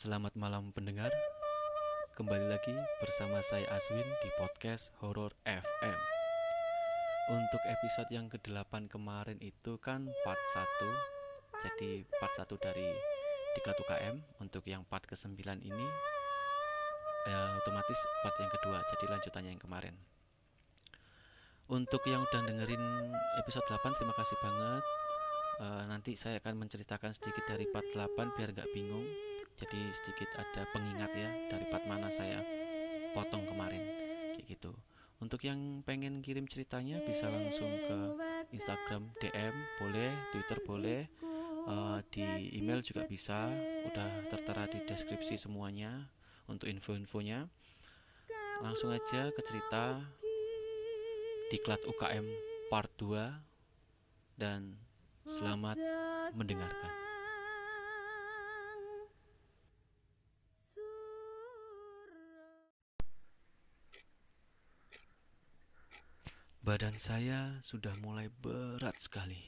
Selamat malam pendengar. Kembali lagi bersama saya Aswin di podcast Horror FM. Untuk episode yang ke-8 kemarin itu kan part 1. Jadi part 1 dari Diklat UKM. Untuk yang part ke-9 ini ya, otomatis part yang kedua. Jadi lanjutannya yang kemarin. Untuk yang udah dengerin episode 8 terima kasih banget. Uh, nanti saya akan menceritakan sedikit dari part 8 biar gak bingung jadi sedikit ada pengingat ya dari part mana saya potong kemarin kayak gitu. Untuk yang pengen kirim ceritanya bisa langsung ke Instagram DM boleh Twitter boleh uh, di email juga bisa. Udah tertera di deskripsi semuanya untuk info-infonya. Langsung aja ke cerita Diklat UKM part 2 dan selamat mendengarkan Badan saya sudah mulai berat sekali.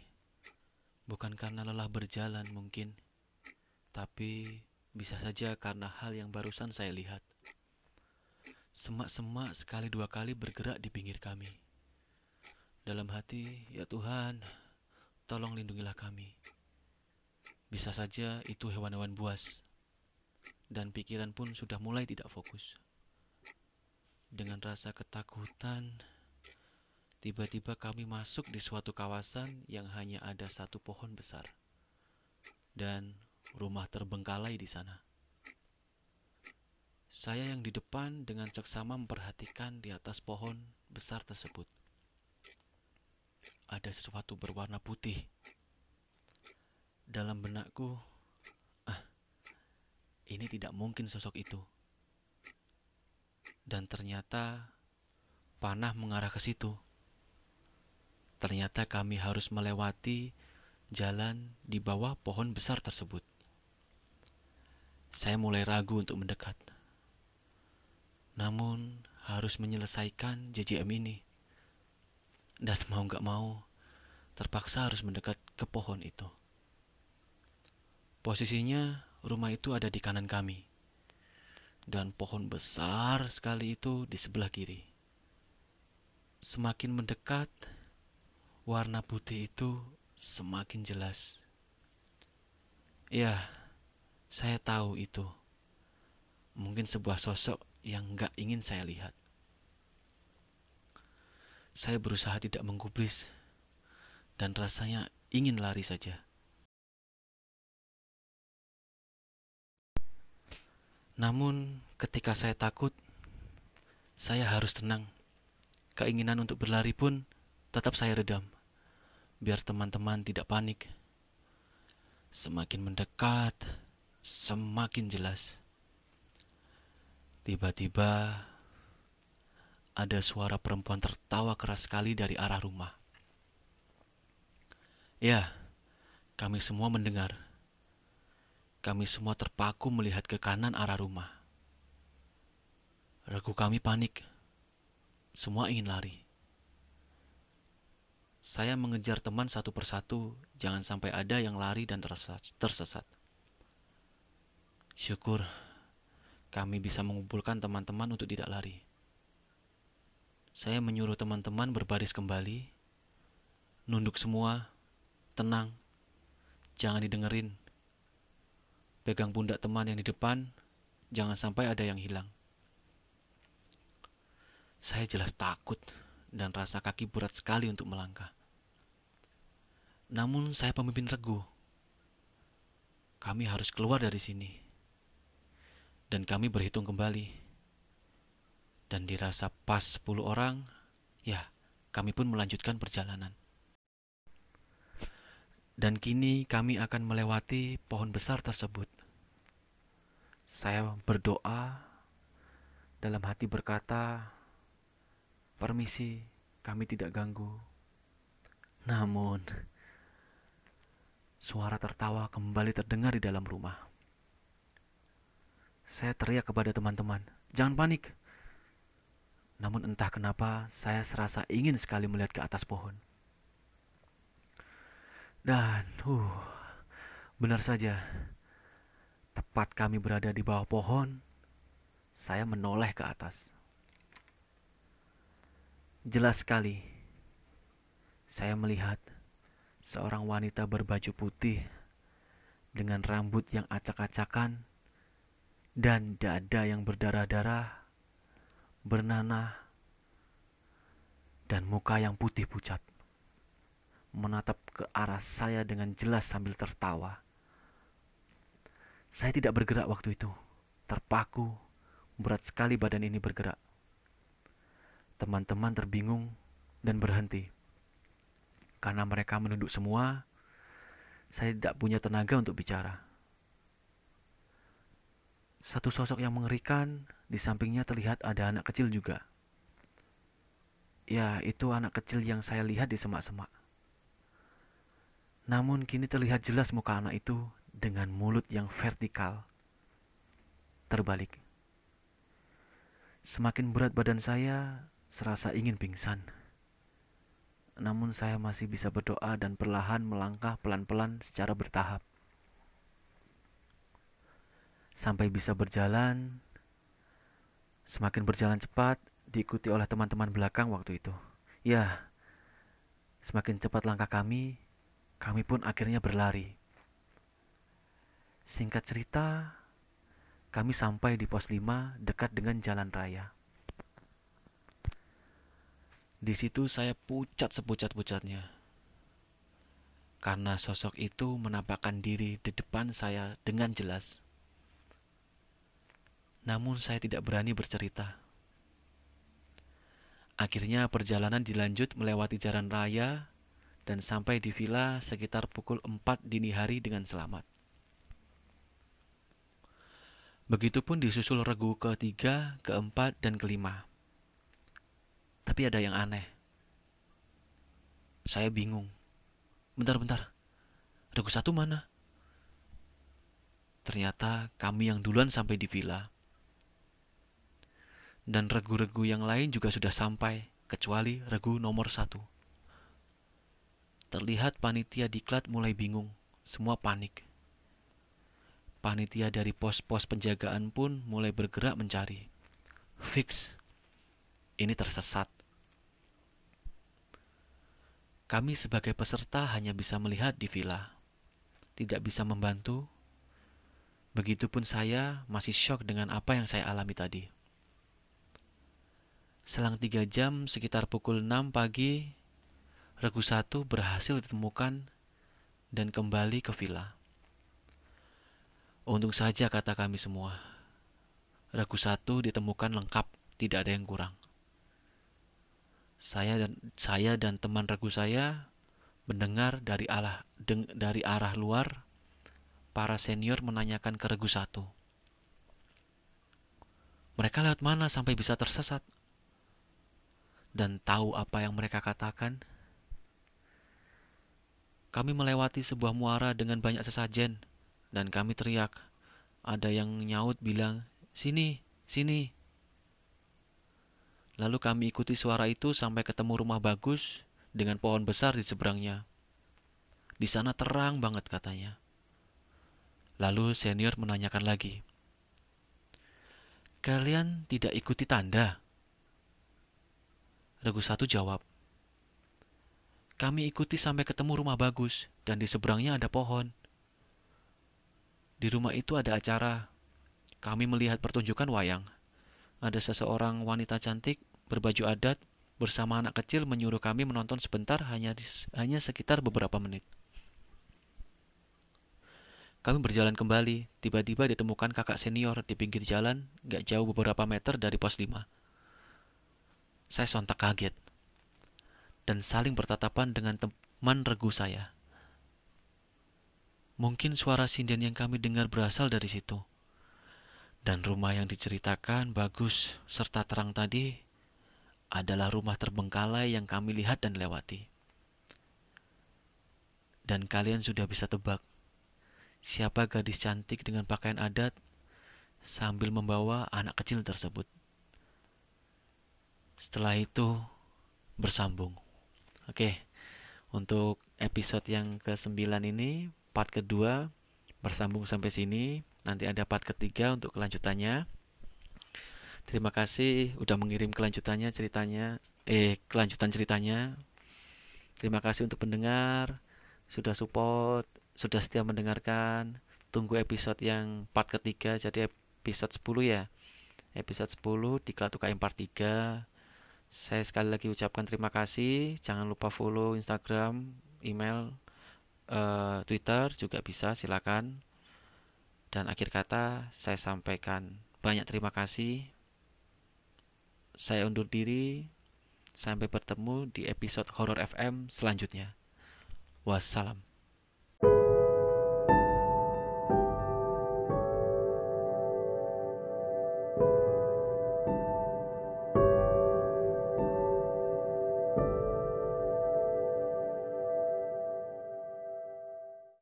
Bukan karena lelah berjalan mungkin, tapi bisa saja karena hal yang barusan saya lihat. Semak-semak sekali dua kali bergerak di pinggir kami. Dalam hati, ya Tuhan, tolong lindungilah kami. Bisa saja itu hewan-hewan buas, dan pikiran pun sudah mulai tidak fokus. Dengan rasa ketakutan, Tiba-tiba kami masuk di suatu kawasan yang hanya ada satu pohon besar dan rumah terbengkalai di sana. Saya yang di depan dengan seksama memperhatikan di atas pohon besar tersebut. Ada sesuatu berwarna putih. Dalam benakku, ah, ini tidak mungkin sosok itu. Dan ternyata panah mengarah ke situ. Ternyata kami harus melewati jalan di bawah pohon besar tersebut. Saya mulai ragu untuk mendekat. Namun harus menyelesaikan JJM ini. Dan mau gak mau, terpaksa harus mendekat ke pohon itu. Posisinya rumah itu ada di kanan kami. Dan pohon besar sekali itu di sebelah kiri. Semakin mendekat, warna putih itu semakin jelas. Ya, saya tahu itu. Mungkin sebuah sosok yang gak ingin saya lihat. Saya berusaha tidak menggubris dan rasanya ingin lari saja. Namun, ketika saya takut, saya harus tenang. Keinginan untuk berlari pun tetap saya redam, biar teman-teman tidak panik. Semakin mendekat, semakin jelas. Tiba-tiba ada suara perempuan tertawa keras sekali dari arah rumah. Ya, kami semua mendengar. Kami semua terpaku melihat ke kanan arah rumah. Ragu kami panik. Semua ingin lari. Saya mengejar teman satu persatu, jangan sampai ada yang lari dan tersesat. Syukur kami bisa mengumpulkan teman-teman untuk tidak lari. Saya menyuruh teman-teman berbaris kembali, nunduk semua, tenang, jangan didengerin. Pegang pundak teman yang di depan, jangan sampai ada yang hilang. Saya jelas takut dan rasa kaki berat sekali untuk melangkah. Namun saya pemimpin regu. Kami harus keluar dari sini. Dan kami berhitung kembali. Dan dirasa pas 10 orang, ya kami pun melanjutkan perjalanan. Dan kini kami akan melewati pohon besar tersebut. Saya berdoa dalam hati berkata, Permisi, kami tidak ganggu. Namun, suara tertawa kembali terdengar di dalam rumah. Saya teriak kepada teman-teman, "Jangan panik!" Namun entah kenapa saya serasa ingin sekali melihat ke atas pohon. Dan, uh, benar saja, tepat kami berada di bawah pohon, saya menoleh ke atas. Jelas sekali, saya melihat seorang wanita berbaju putih dengan rambut yang acak-acakan dan dada yang berdarah-darah, bernanah, dan muka yang putih pucat menatap ke arah saya dengan jelas sambil tertawa. Saya tidak bergerak waktu itu, terpaku, berat sekali badan ini bergerak. Teman-teman terbingung dan berhenti. Karena mereka menunduk semua, saya tidak punya tenaga untuk bicara. Satu sosok yang mengerikan, di sampingnya terlihat ada anak kecil juga. Ya, itu anak kecil yang saya lihat di semak-semak. Namun kini terlihat jelas muka anak itu dengan mulut yang vertikal. Terbalik. Semakin berat badan saya, serasa ingin pingsan. Namun saya masih bisa berdoa dan perlahan melangkah pelan-pelan secara bertahap. Sampai bisa berjalan, semakin berjalan cepat, diikuti oleh teman-teman belakang waktu itu. Ya, semakin cepat langkah kami, kami pun akhirnya berlari. Singkat cerita, kami sampai di pos 5 dekat dengan jalan raya. Di situ saya pucat sepucat-pucatnya. Karena sosok itu menampakkan diri di depan saya dengan jelas. Namun saya tidak berani bercerita. Akhirnya perjalanan dilanjut melewati jalan raya dan sampai di villa sekitar pukul 4 dini hari dengan selamat. Begitupun disusul regu ketiga, keempat, dan kelima. Tapi ada yang aneh. Saya bingung. Bentar-bentar, regu satu mana? Ternyata kami yang duluan sampai di villa. Dan regu-regu yang lain juga sudah sampai, kecuali regu nomor satu. Terlihat panitia diklat mulai bingung, semua panik. Panitia dari pos-pos penjagaan pun mulai bergerak mencari. Fix, ini tersesat. Kami sebagai peserta hanya bisa melihat di villa, tidak bisa membantu. Begitupun saya masih shock dengan apa yang saya alami tadi. Selang tiga jam, sekitar pukul 6 pagi, Regu satu berhasil ditemukan dan kembali ke villa. Untung saja kata kami semua. Regu satu ditemukan lengkap, tidak ada yang kurang. Saya dan saya dan teman regu saya mendengar dari deng, dari arah luar para senior menanyakan ke regu satu. Mereka lewat mana sampai bisa tersesat? Dan tahu apa yang mereka katakan? Kami melewati sebuah muara dengan banyak sesajen, dan kami teriak. Ada yang nyaut bilang, Sini, sini. Lalu kami ikuti suara itu sampai ketemu rumah bagus dengan pohon besar di seberangnya. Di sana terang banget katanya. Lalu senior menanyakan lagi. Kalian tidak ikuti tanda? Regu satu jawab. Kami ikuti sampai ketemu rumah bagus, dan di seberangnya ada pohon. Di rumah itu ada acara. Kami melihat pertunjukan wayang. Ada seseorang wanita cantik berbaju adat bersama anak kecil menyuruh kami menonton sebentar hanya hanya sekitar beberapa menit. Kami berjalan kembali, tiba-tiba ditemukan kakak senior di pinggir jalan, gak jauh beberapa meter dari pos 5. Saya sontak kaget dan saling bertatapan dengan teman regu saya. Mungkin suara sinden yang kami dengar berasal dari situ. Dan rumah yang diceritakan bagus serta terang tadi adalah rumah terbengkalai yang kami lihat dan lewati. Dan kalian sudah bisa tebak siapa gadis cantik dengan pakaian adat sambil membawa anak kecil tersebut. Setelah itu bersambung. Oke, untuk episode yang ke-9 ini, part kedua, bersambung sampai sini. Nanti ada part ketiga untuk kelanjutannya. Terima kasih udah mengirim kelanjutannya ceritanya, eh kelanjutan ceritanya. Terima kasih untuk pendengar, sudah support, sudah setia mendengarkan. Tunggu episode yang part ketiga, jadi episode 10 ya. Episode 10 di Kelatu KM part 3. Saya sekali lagi ucapkan terima kasih. Jangan lupa follow Instagram, email, uh, Twitter juga bisa, silakan. Dan akhir kata saya sampaikan banyak terima kasih. Saya undur diri. Sampai bertemu di episode Horror FM selanjutnya. Wassalam.